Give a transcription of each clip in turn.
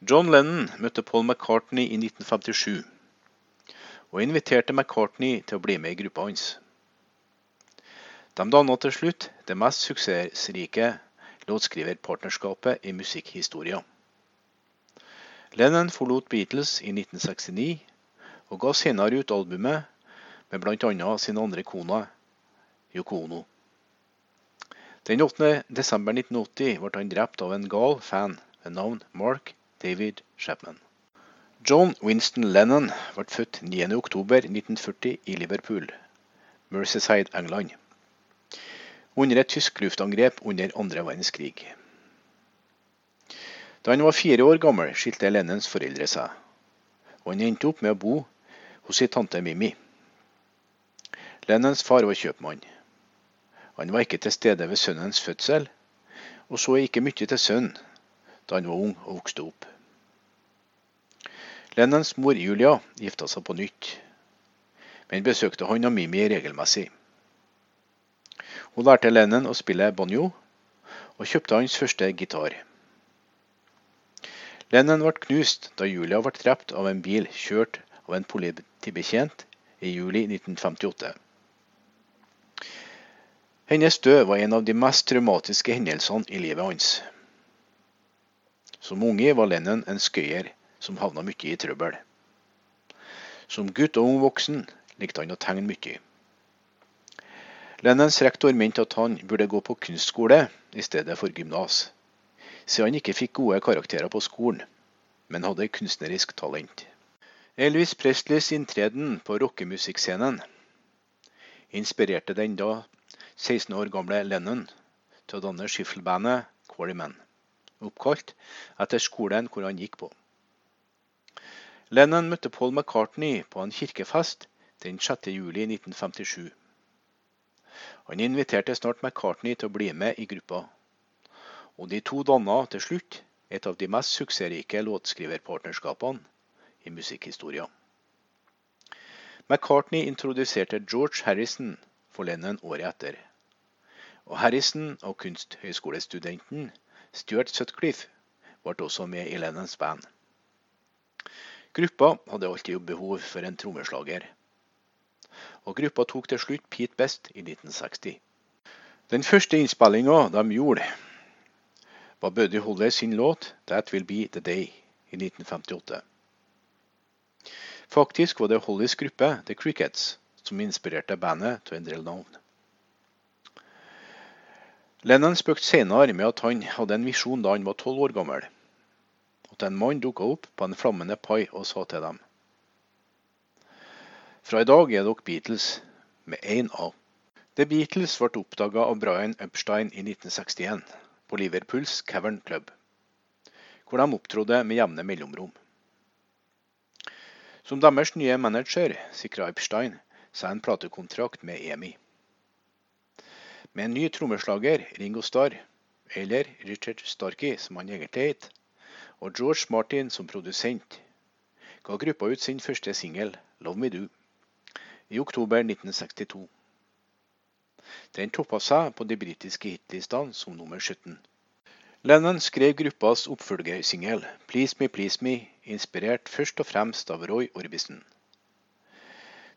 John Lennon møtte Paul McCartney i 1957, og inviterte McCartney til å bli med i gruppa hans. De dannet til slutt det mest suksessrike låtskriverpartnerskapet i musikkhistoria. Lennon forlot Beatles i 1969, og ga senere ut albumet med bl.a. sin andre kone, Yoko Ono. Den 8. desember 1980 ble han drept av en gal fan ved navn Mark David Chapman. John Winston Lennon ble født 9.10.1940 i Liverpool, Merceside, England. Under et tysk luftangrep under andre verdenskrig. Da han var fire år gammel, skilte Lennons foreldre seg, og han endte opp med å bo hos sin tante Mimi. Lennons far var kjøpmann. Han var ikke til stede ved sønnens fødsel, og så ikke mye til sønnen da han var ung og vokste opp. Lennons mor Julia gifta seg på nytt, men besøkte han og Mimi regelmessig. Hun lærte Lennon å spille banjo, og kjøpte hans første gitar. Lennon ble knust da Julia ble drept av en bil kjørt av en politibetjent i juli 1958. Hennes død var en av de mest traumatiske hendelsene i livet hans. Som unge var Lennon en skøyer som havna mye i trøbbel. Som gutt og ung voksen likte han å tegne mye. Lennons rektor mente at han burde gå på kunstskole i stedet for gymnas, siden han ikke fikk gode karakterer på skolen, men hadde kunstnerisk talent. Elvis Presleys inntreden på rockemusikkscenen inspirerte den da 16 år gamle Lennon til å danne skiffelbandet Quarrymen oppkalt etter skolen hvor han gikk på. Lennon møtte Paul McCartney på en kirkefest den 6. juli 1957. Han inviterte snart McCartney til å bli med i gruppa, og de to danna til slutt et av de mest suksessrike låtskriverpartnerskapene i musikkhistoria. McCartney introduserte George Harrison for Lennon året etter. Og Harrison og kunsthøyskolestudenten Stuart Sutcliffe ble også med i Lennons band. Gruppa hadde alltid behov for en trommeslager, og gruppa tok til slutt Pete Best i 1960. Den første innspillinga de gjorde, var Buddy Holly sin låt 'That Will Be The Day' i 1958. Faktisk var det Hollys gruppe The Crickets som inspirerte bandet til å endre navn. Lennon spøkte senere med at han hadde en visjon da han var tolv år gammel. At en mann dukka opp på en flammende pai og sa til dem Fra i dag er dere Beatles med én A. The Beatles ble oppdaga av Brian Epstein i 1961 på Liverpools Cavern Club, hvor de opptrådte med jevne mellomrom. Som deres nye manager sikra Epstein seg en platekontrakt med EMI med en ny trommeslager, Ringo Starr, eller Richard Starkey som han egentlig het, og George Martin som produsent, ga gruppa ut sin første singel, 'Love Me Do', i oktober 1962. Den toppa seg på de britiske hitlistene som nummer 17. Lennon skrev gruppas oppfølgersingel 'Please Me Please Me', inspirert først og fremst av Roy Orbison.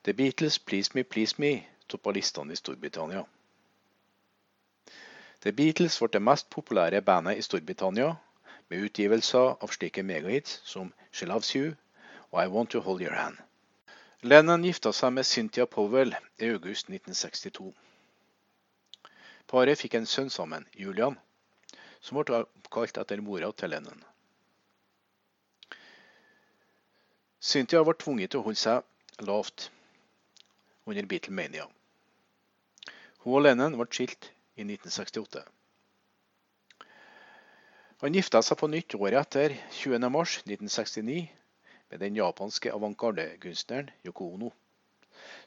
The Beatles' 'Please Me Please Me' toppa listene i Storbritannia. The Beatles ble det mest populære bandet i Storbritannia, med utgivelser av slike megahits som She Loves You og I Want To Hold Your Hand. Lennon gifta seg med Cynthia Powell i august 1962. Paret fikk en sønn sammen, Julian, som ble oppkalt etter mora til Lennon. Cynthia ble tvunget til å holde seg lavt under Beatlemania. Hun og Lennon ble skilt i 1968. Han gifta seg på nytt året etter, 20.3.1969, med den japanske avantgardekunstneren Yoko Ono,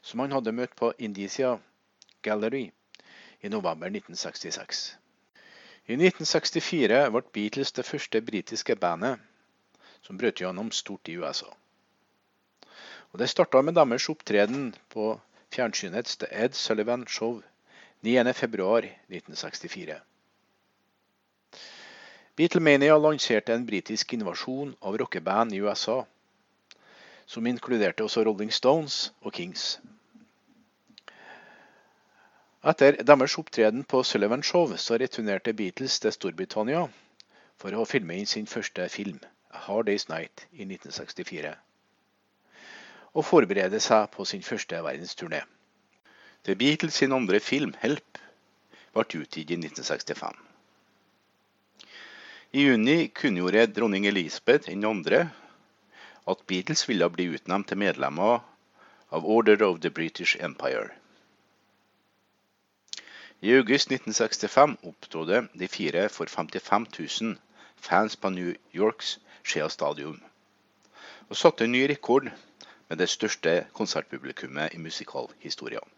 som han hadde møtt på Indicia Gallery i november 1966. I 1964 ble Beatles det første britiske bandet som brøt gjennom stort i USA. Og Det starta med deres opptreden på fjernsynets The Ed Sullivan Show 9.2.1964. Beatlemania lanserte en britisk invasjon av rockeband i USA, som inkluderte også Rolling Stones og Kings. Etter deres opptreden på Sullivan Show så returnerte Beatles til Storbritannia for å filme inn sin første film, A Hard Day's Night, i 1964. Og forberede seg på sin første verdensturné. The Beatles sin andre film, Help, ble utgitt i 1965. I juni kunngjorde dronning Elisabeth II at Beatles ville bli utnevnt til medlemmer av Order of the British Empire. I august 1965 opptrådte de fire for 55 000 fans på New Yorks Shea Stadium, og satte en ny rekord med det største konsertpublikummet i musikalhistorien.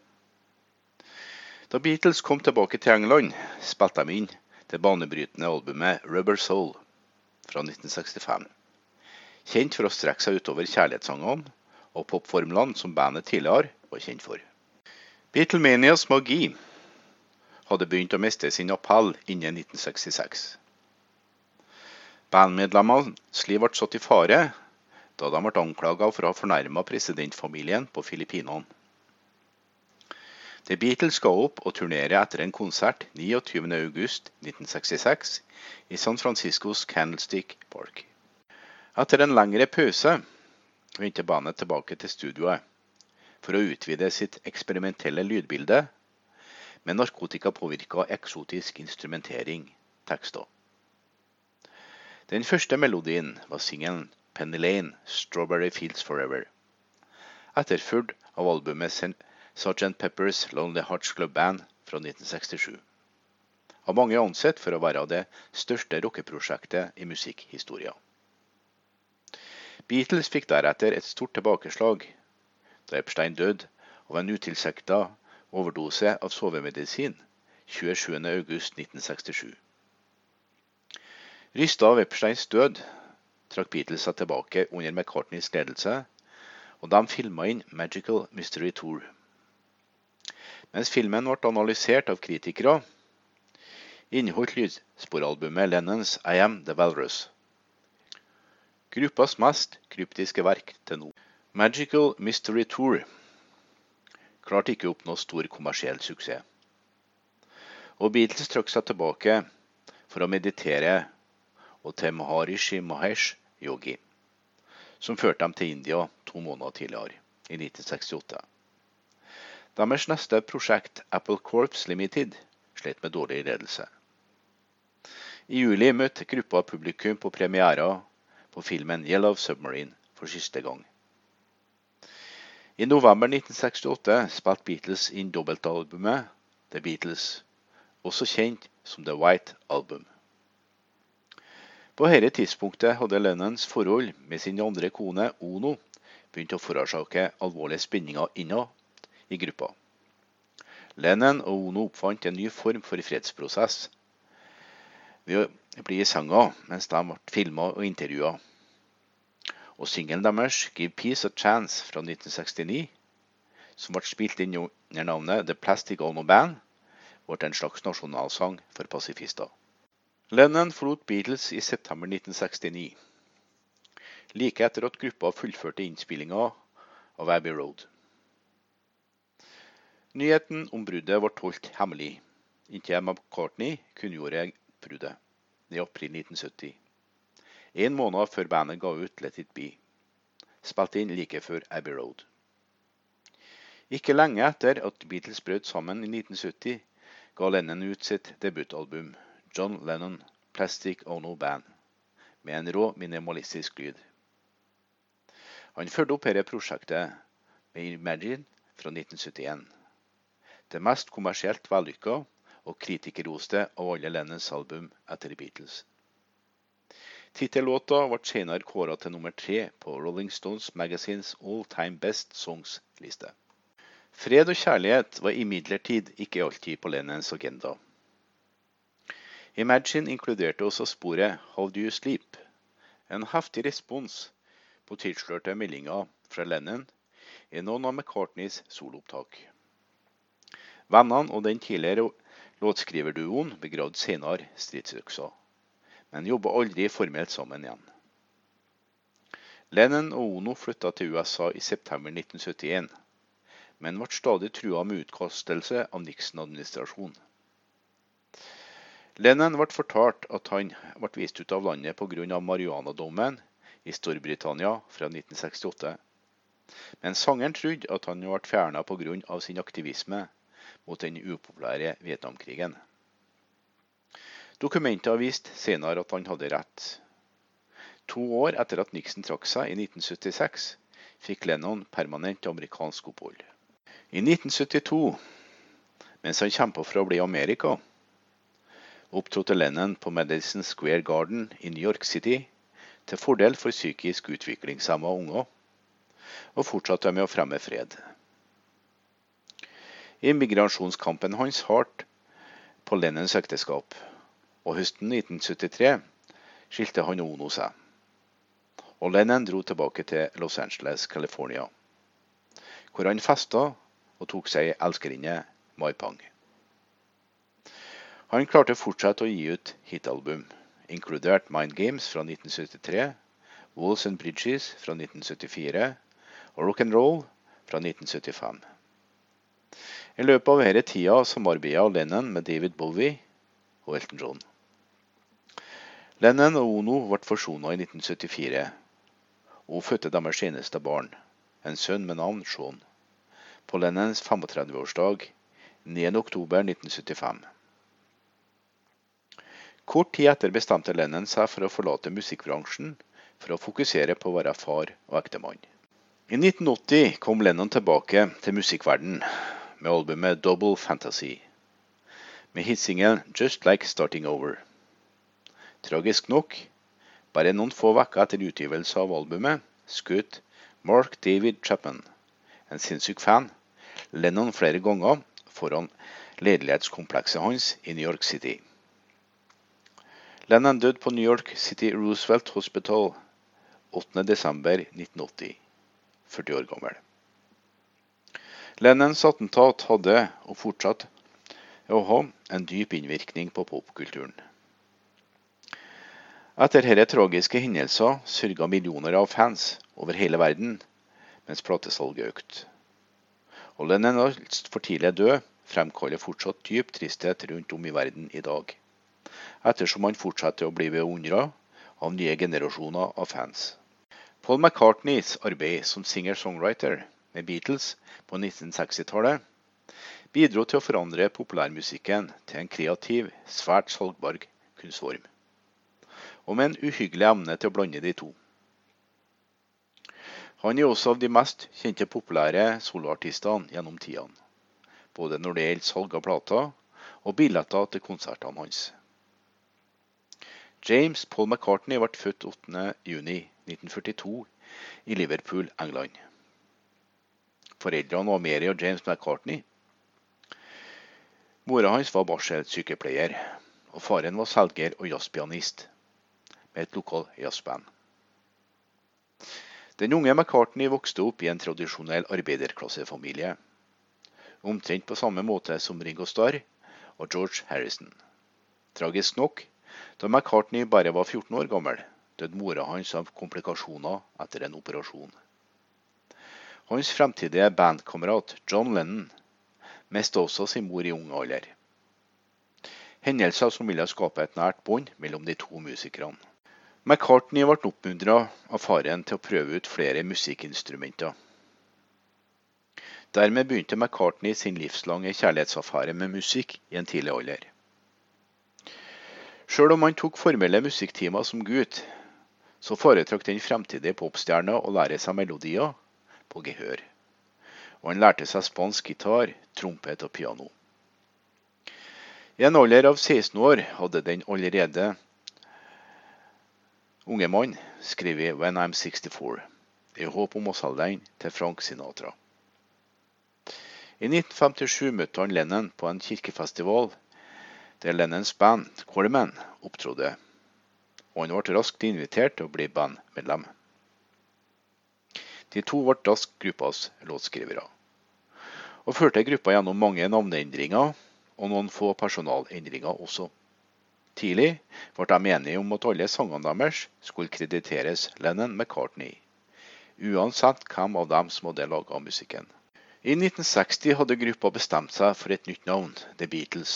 Da Beatles kom tilbake til England, spilte de inn det banebrytende albumet 'Rubber Soul' fra 1965. Kjent for å strekke seg utover kjærlighetssangene og popformlene som bandet tidligere var kjent for. Beatlemanias magi hadde begynt å miste sin appell innen 1966. Bandmedlemmene Sliv ble satt i fare da de ble anklaga for å ha fornærma presidentfamilien på Filippinene. The Beatles ga opp å turnere etter en konsert 29.8.1966 i San Franciscos Candlestick Park. Etter en lengre pause vendte bandet tilbake til studioet for å utvide sitt eksperimentelle lydbilde med narkotikapåvirka eksotisk instrumentering, tekster. Den første melodien var singelen 'Penny Lane Strawberry Fields Forever', etterfulgt av albumet Sgt. Peppers Lonely Hearts Club Band fra 1967. Av mange ansett for å være det største rockeprosjektet i musikkhistoria. Beatles fikk deretter et stort tilbakeslag da Epstein døde av en utilsikta overdose av sovemedisin 27.8.1967. Rysta av Epsteins død trakk Beatles seg tilbake under McCartneys ledelse, og de filma inn Magical Mystery Tour. Mens filmen ble analysert av kritikere, inneholdt lydsporalbumet Lennons I Am The Walrus. Gruppas mest kryptiske verk til nå. Magical Mystery Tour klarte ikke å oppnå stor kommersiell suksess. Og Beatles trakk seg tilbake for å meditere og til Maharishi Mahesh Yogi, som førte dem til India to måneder tidligere, i 1968. Deres neste prosjekt, Apple Corps Limited, slet med dårlig ledelse. I juli møtte gruppa publikum på premiera på filmen 'Yellow Submarine' for siste gang. I november 1968 spilte Beatles inn dobbeltalbumet The Beatles, også kjent som The White Album. På dette tidspunktet hadde Lennons forhold med sin andre kone Ono begynt å forårsake alvorlige spenninger innad i gruppa. Lennon og Ono oppfant en ny form for fredsprosess ved å bli i senga mens de ble filma og intervjua. Og singelen deres 'Give Peace a Chance' fra 1969, som ble spilt inn under navnet The Plastic Ono Band, ble en slags nasjonalsang for pasifister. Lennon forlot Beatles i september 1969, like etter at gruppa fullførte innspillinga av Abbey Road. Nyheten om bruddet ble holdt hemmelig, inntil McCartney kunngjorde bruddet i april 1970. En måned før bandet ga ut Let It Be, spilte inn like før Abbey Road. Ikke lenge etter at Beatles brøt sammen i 1970, ga Lennon ut sitt debutalbum, John Lennon Plastic Ono Band, med en rå minimalistisk lyd. Han fulgte opp dette prosjektet med Imagine fra 1971 det mest kommersielt vellykka og kritikerroste av alle Lennons album etter Beatles. Tittellåta ble senere kåra til nummer tre på Rolling Stones Magazines All Time Best Songs-liste. Fred og kjærlighet var imidlertid ikke alltid på Lennons agenda. Imagine inkluderte også sporet How Do You Sleep? En heftig respons på tilslørte meldinger fra Lennon i noen av McCartneys soloopptak. Vennene og den tidligere låtskriverduoen begravde senere stridsøksa. men jobba aldri formelt sammen igjen. Lennon og Ono flytta til USA i september 1971, men ble stadig trua med utkastelse av Nixon-administrasjonen. Lennon ble fortalt at han ble vist ut av landet pga. marihuanadommen i Storbritannia fra 1968. Men sangeren trodde at han ble fjerna pga. sin aktivisme mot den upopulære Vietnamkrigen. Dokumenter vist senere at han hadde rett. To år etter at Nixon trakk seg i 1976, fikk Lennon permanent amerikansk opphold. I 1972, mens han kjempa for å bli Amerika, opptrådte Lennon på Madison Square Garden i New York City til fordel for psykisk utviklingshemma unger, og fortsatte med å fremme fred. Immigrasjonskampen hans hardt på Lennons ekteskap, og høsten 1973 skilte han og Ono seg. Og Lennon dro tilbake til Los Angeles, California, hvor han festa og tok seg elskerinne Mai Pang. Han klarte fortsatt å gi ut hitalbum, inkludert Mind Games fra 1973, Walls and Bridges fra 1974 og Rock and Roll fra 1975. I løpet av hele tida samarbeida Lennon med David Bowie og Elton John. Lennon og Ono ble forsona i 1974, og fødte deres eneste barn, en sønn med navn Sean, på Lennons 35-årsdag 9.10.1975. Kort tid etter bestemte Lennon seg for å forlate musikkbransjen for å fokusere på å være far og ektemann. I 1980 kom Lennon tilbake til musikkverdenen med albumet Double Fantasy, med hitsingelen Just Like Starting Over. Tragisk nok, bare noen få uker etter utgivelse av albumet, skutt Mark David Chapman, en sinnssyk fan, Lennon flere ganger foran ledelighetskomplekset hans i New York City. Lennon døde på New York City Roosevelt Hospital 8.12.1980, 40 år gammel. Lennons attentat hadde, og fortsatt å ha, en dyp innvirkning på popkulturen. Etter disse tragiske hendelser sørga millioner av fans over hele verden, mens platesalget økte. Og Lennons for tidlig død fremkaller fortsatt dyp tristhet rundt om i verden i dag ettersom han fortsetter å bli beundra av nye generasjoner av fans. Paul McCartneys arbeid som singer-songwriter med Beatles på 1960-tallet bidro til å forandre populærmusikken til en kreativ, svært salgbar kunstform, og med en uhyggelig evne til å blande de to. Han er også av de mest kjente populære soloartistene gjennom tidene, både når det gjelder salg av plater og billetter til konsertene hans. James Paul McCartney ble født 8.6.1942 i Liverpool, England. Foreldrene var Mary og James McCartney. Mora hans var barselsykepleier, og faren var selger og jazzpianist med et lokalt jazzband. Den unge McCartney vokste opp i en tradisjonell arbeiderklassefamilie. Omtrent på samme måte som Ringo Starr og George Harrison. Tragisk nok da McCartney bare var 14 år gammel, døde mora hans av komplikasjoner etter en operasjon. Hans fremtidige bandkamerat John Lennon mistet også sin mor i ung alder. Hendelser som ville skape et nært bånd mellom de to musikerne. McCartney ble oppmuntra av faren til å prøve ut flere musikkinstrumenter. Dermed begynte McCartney sin livslange kjærlighetsaffære med musikk i en tidlig alder. Sjøl om han tok formelle musikktimer som gutt, så foretrakk den fremtidige popstjerna å lære seg melodier på gehør. Og han lærte seg spansk gitar, trompet og piano. I en alder av 16 år hadde den allerede unge mann skrevet 'When I'm 64', i håp om å selge den til Frank Sinatra. I 1957 møtte han Lennon på en kirkefestival der Lennons band Coleman opptrådte, og han ble raskt invitert til å bli bandmedlem. De to ble raskt gruppas låtskrivere, og førte gruppa gjennom mange navneendringer og noen få personalendringer også. Tidlig ble de enige om at alle sangene deres skulle krediteres Lennon McCartney, uansett hvem av dem som hadde laga musikken. I 1960 hadde gruppa bestemt seg for et nytt navn, The Beatles.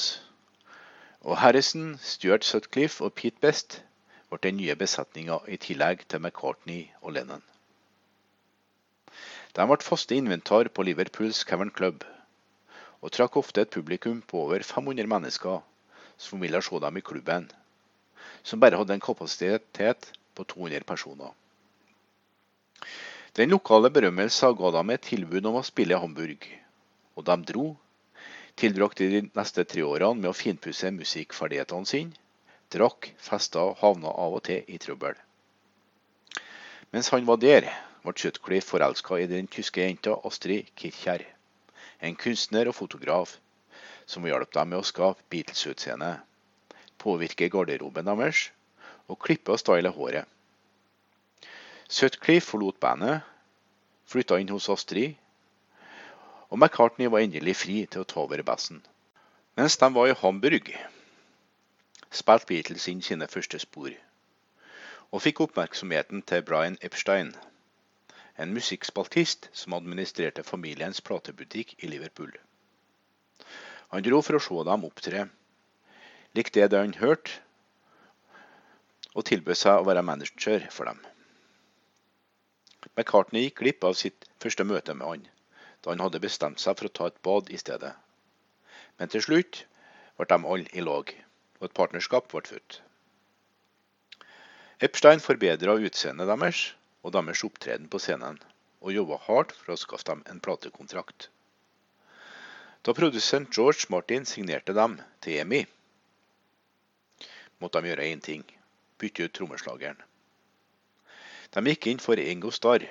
Og Harrison, Stuart Sutcliffe og Pete Best ble den nye besetninga i tillegg til McCartney og Lennon. De ble faste inventar på Liverpools Cavern Club, og trakk ofte et publikum på over 500 mennesker som ville se dem i klubben, som bare hadde en kapasitet på 200 personer. Den lokale berømmelsen ga dem et tilbud om å spille i Hamburg, og de dro. Tilbrakte de neste tre årene med å finpusse musikkferdighetene sine, drakk, festa og havna av og til i trøbbel. Mens han var der, ble Sutcliffe forelska i den tyske jenta Astrid Kirchherr, en kunstner og fotograf som hjalp dem med å skape Beatles-utseendet, påvirke garderoben deres og klippe og style håret. Sutcliffe forlot bandet, flytta inn hos Astrid, og McCartney var endelig fri til å ta over bassen. Mens de var i Hamburg, spilte Beatles inn sine første spor, og fikk oppmerksomheten til Brian Epstein en musikkspaltist som administrerte familiens platebutikk i Liverpool. Han dro for å se dem opptre, likte det han hørte, og tilbød seg å være manager for dem. McCartney gikk glipp av sitt første møte med han, da han hadde bestemt seg for å ta et bad i stedet. Men til slutt ble de alle i lag, og et partnerskap ble født. Epstein forbedra utseendet deres og deres opptreden på scenen, og jobba hardt for å skaffe dem en platekontrakt. Da produsent George Martin signerte dem til EMI, måtte de gjøre én ting bytte ut trommeslageren. De gikk inn for Ingo Starr,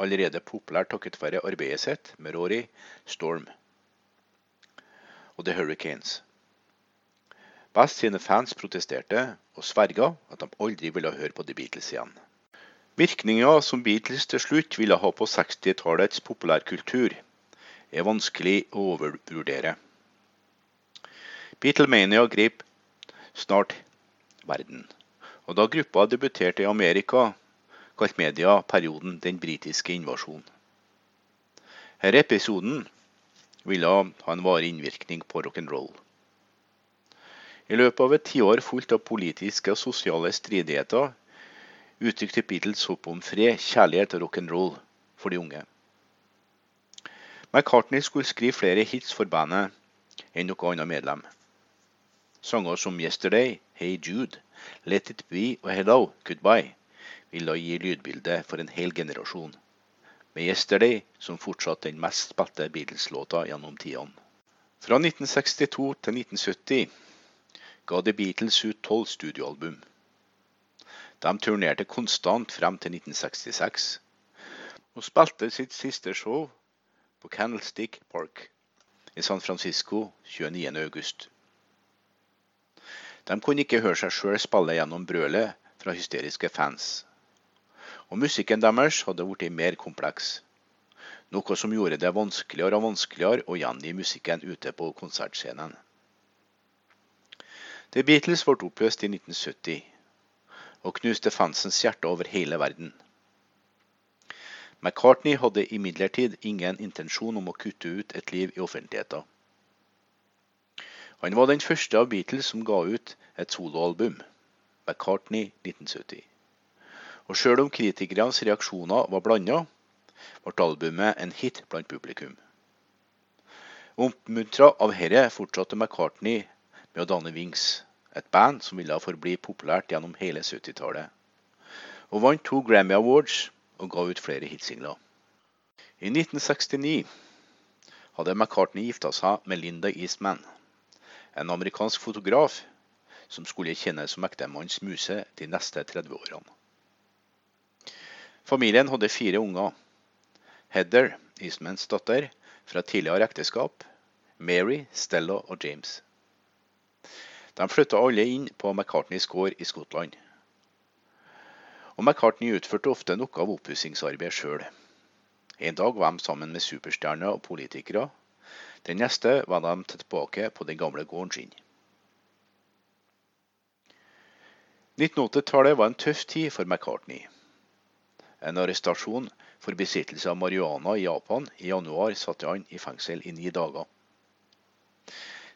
allerede populær takket være arbeidet sitt med Rory Storm og The Hurricanes. Best sine fans protesterte og sverga at de aldri ville høre på The Beatles igjen. Virkninga som Beatles til slutt ville ha på 60-tallets populærkultur, er vanskelig å overvurdere. Beatlemania grep snart verden, og da gruppa debuterte i Amerika, kalte media perioden den britiske invasjonen. Denne episoden ville ha en varig innvirkning på rock'n'roll. I løpet av et tiår fullt av politiske og sosiale stridigheter uttrykte Beatles håp om fred, kjærlighet og rock'n'roll for de unge. McCartney skulle skrive flere hits for bandet enn noe annet medlem. Sanger som 'Yesterday', 'Hey Jude', 'Let It Be' og 'Hello, Goodbye' vil da gi lydbildet for en hel generasjon, med 'Yesterday' som fortsatt den mest spilte Beatles-låta gjennom tidene. Fra 1962 til 1970 ga The Beatles ut tolv studioalbum. De turnerte konstant frem til 1966, og spilte sitt siste show på Candlestick Park i San Francisco 29.8. De kunne ikke høre seg sjøl spille gjennom brølet fra hysteriske fans. Og musikken deres hadde blitt mer kompleks, noe som gjorde det vanskeligere og vanskeligere å gjengi musikken ute på konsertscenen. The Beatles ble oppløst i 1970 og knuste fansens hjerte over hele verden. McCartney hadde imidlertid ingen intensjon om å kutte ut et liv i offentligheten. Han var den første av Beatles som ga ut et soloalbum, McCartney 1970. Og sjøl om kritikernes reaksjoner var blanda, ble albumet en hit blant publikum. Oppmuntra av herre fortsatte McCartney med å danne Wings, et band som ville forbli populært gjennom hele 70-tallet. Og vant to Grammy Awards og ga ut flere hitsingler. I 1969 hadde McCartney gifta seg med Linda Eastman, en amerikansk fotograf som skulle tjene som ektemannens muse de neste 30 årene. Familien hadde fire unger. Heather, Eastmans datter, fra tidligere ekteskap, Mary, Stella og James. De flytta alle inn på McCartneys gård i Skottland. Og McCartney utførte ofte noe av oppussingsarbeidet sjøl. En dag var de sammen med superstjerner og politikere. Den neste var de tilbake på den gamle gården sin. 1980-tallet var en tøff tid for McCartney. En arrestasjon for besittelse av marihuana i Japan i januar satte han i fengsel i ni dager.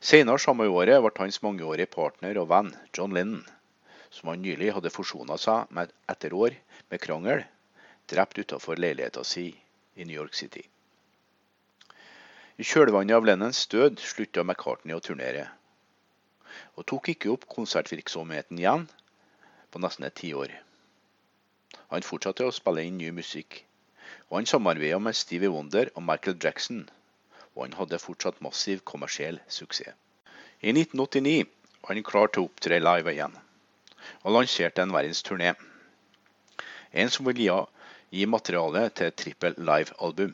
Senere samme året ble hans mangeårige partner og venn John Lennon, som han nylig hadde forsona seg med etter år med krangel, drept utenfor leiligheta si i New York City. I kjølvannet av Lennons død slutta McCartney å turnere, og tok ikke opp konsertvirksomheten igjen på nesten et tiår. Han fortsatte å spille inn ny musikk, og han samarbeida med Stevie Wonder og Michael Jackson, og han hadde fortsatt massiv kommersiell suksess. I 1989 var han klar til å opptre live igjen, og lanserte en verdensturné. En som vil gi, gi materiale til et trippel live-album.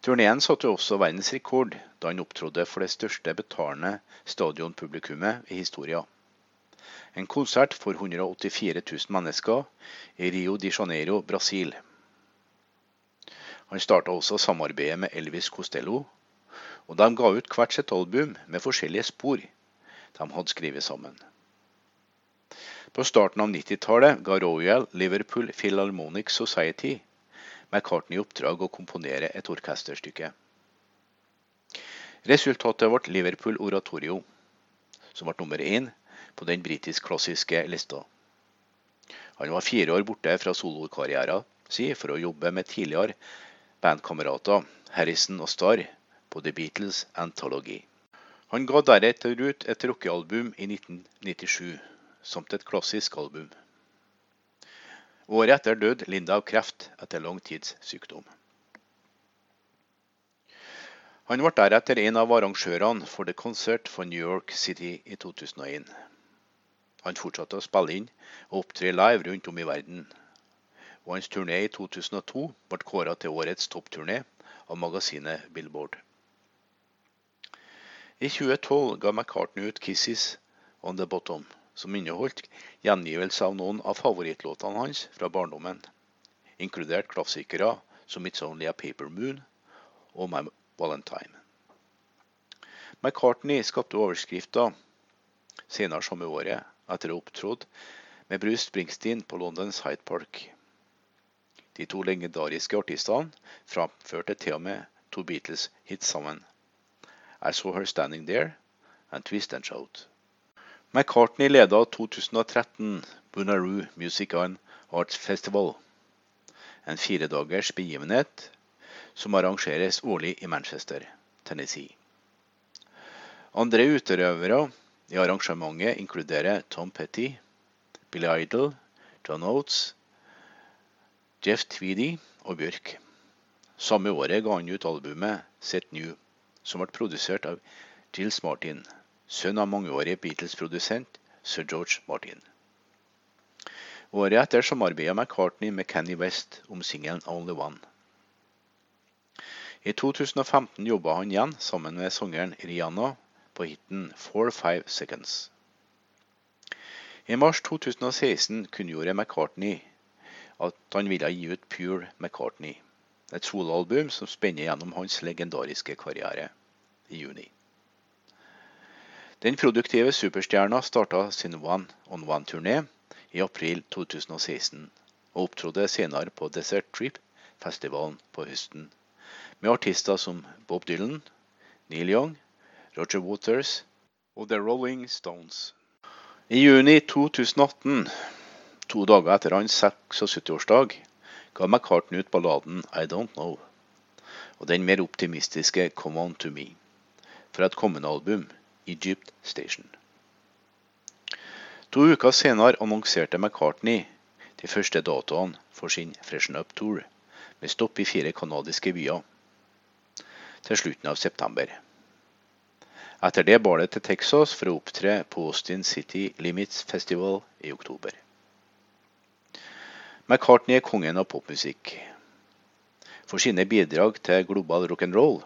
Turneen satte også verdensrekord da han opptrådte for det største betalende stadionpublikummet i historien. En konsert for 184 000 mennesker i Rio de Janeiro, Brasil. Han starta også samarbeidet med Elvis Costello, og de ga ut hvert sitt album med forskjellige spor de hadde skrevet sammen. På starten av 90-tallet ga Royal Liverpool Philharmonic Society McCartney i oppdrag å komponere et orkesterstykke. Resultatet ble Liverpool Oratorio, som ble nummer én på den britisk-klassiske lista. Han var fire år borte fra solokarrieren sin for å jobbe med tidligere bandkamerater Harrison og Starr på The Beatles Anthology. Han ga deretter ut et rockealbum i 1997, samt et klassisk album. Året etter døde Linda av kreft etter lang tids sykdom. Han ble deretter en av arrangørene for The Concert for New York City i 2001. Han fortsatte å spille inn og opptre live rundt om i verden. Og hans turné i 2002 ble kåra til årets toppturné av magasinet Billboard. I 2012 ga McCartney ut 'Kisses On The Bottom', som inneholdt gjengivelse av noen av favorittlåtene hans fra barndommen, inkludert klassikere som 'It's Only A Paper Moon' og 'My Valentine'. McCartney skapte overskrifter senere samme året etter å ha opptrådt med Bruce Springsteen på Londons Hyde Park. De to legendariske artistene framførte til og med to Beatles-hits sammen. I Saw Her Standing There and Twist and Shout. McCartney leda 2013 Bunaroo Music and Arts Festival, en firedagers begivenhet som arrangeres årlig i Manchester, Tennessee. Andre utøvere i arrangementet inkluderer Tom Petty, Billy Idol, John Oates, Jeff Tweedy og Bjørk. Samme året ga han ut albumet Set New, som ble produsert av Gilles Martin, sønn av mangeårig Beatles-produsent sir George Martin. Året etter samarbeidet McCartney med Kenny West om singelen Only One. I 2015 jobba han igjen sammen med sangeren Rihanna på hiten 4-5 Seconds. I mars 2016 kunngjorde McCartney at han ville gi ut Pure McCartney, et soloalbum som spenner gjennom hans legendariske karriere, i juni. Den produktive superstjerna starta sin One on One-turné i april 2016, og opptrådte senere på Desert Trip-festivalen på høsten, med artister som Bob Dylan, Neil Young Roger Waters og The Rolling Stones. I juni 2018, to dager etter hans 76-årsdag, ga McCartney ut balladen I Don't Know og den mer optimistiske Come On To Me fra et kommende album, Egypt Station. To uker senere annonserte McCartney de første datoene for sin Freshen Up Tour, med stopp i fire canadiske byer til slutten av september. Etter det bar det til Texas for å opptre på Austin City Limits Festival i oktober. McCartney er kongen av popmusikk. For sine bidrag til global rock'n'roll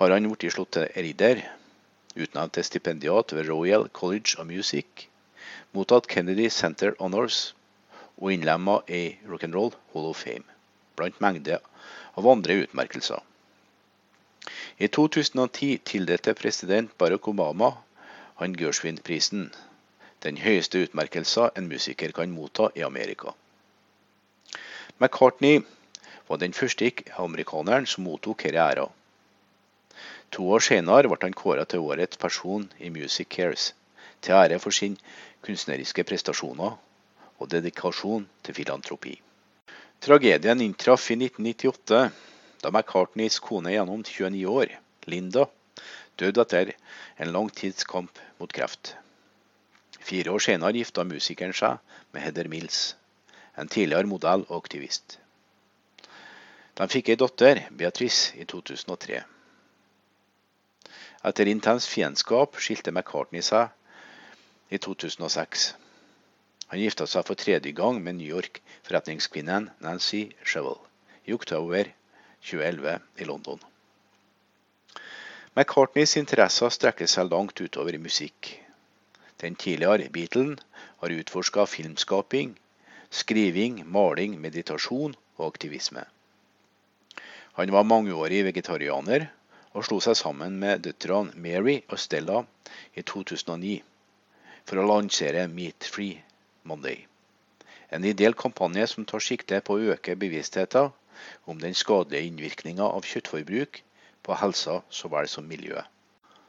har han blitt slått til ridder, utnevnt til stipendiat ved Royal College of Music, mottatt Kennedy Center Honors og innlemma i Rock'n'Roll Hall of Fame, blant mengde av andre utmerkelser. I 2010 tildelte president Barack Obama han Gershwin-prisen, Den høyeste utmerkelsen en musiker kan motta i Amerika. McCartney var den første amerikaneren som mottok denne æra. To år senere ble han kåret til årets person i Music Cares, til ære for sin kunstneriske prestasjoner og dedikasjon til filantropi. Tragedien inntraff i 1998, da McCartneys kone gjennom 29 år, Linda, døde etter en lang tids kamp mot kreft. Fire år senere gifta musikeren seg med Heather Mills, en tidligere modell og aktivist. De fikk ei datter, Beatrice, i 2003. Etter intens fiendskap skilte McCartney seg i 2006. Han gifta seg for tredje gang med New York-forretningskvinnen Nancy Shevel i oktober 2011 i London. McCartneys interesser strekker seg langt utover musikk. Den tidligere Beatlen har utforska filmskaping, skriving, maling, meditasjon og aktivisme. Han var mangeårig vegetarianer og slo seg sammen med døtrene Mary og Stella i 2009 for å lansere Meat Free Monday. En ideell kampanje som tar sikte på å øke bevisstheten om den skadelige innvirkninga av kjøttforbruk på helsa så vel som miljøet.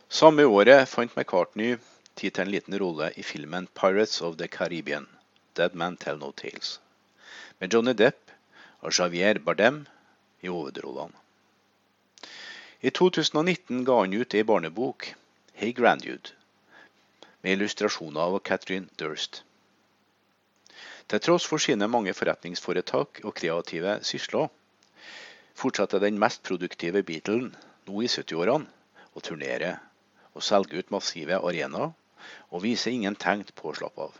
Samme året fant McCartney tid til en liten rolle i filmen 'Pirates of the Caribbean', Dead Man Tell No Tales, med Johnny Depp og Javier Bardem i hovedrollene. I 2019 ga han ut ei barnebok, 'Hey Grandjude', med illustrasjoner av Catherine Durst. Til tross for sine mange forretningsforetak og kreative sysler, fortsetter den mest produktive Beatlen nå i 70-årene å turnere og selge ut massive arenaer, og viser ingen tegn på å slappe av.